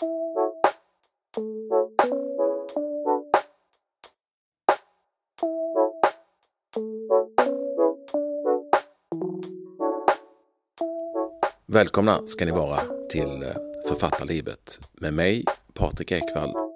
Välkomna ska ni vara till eh, Författarlivet med mig, Patrik Ekwall.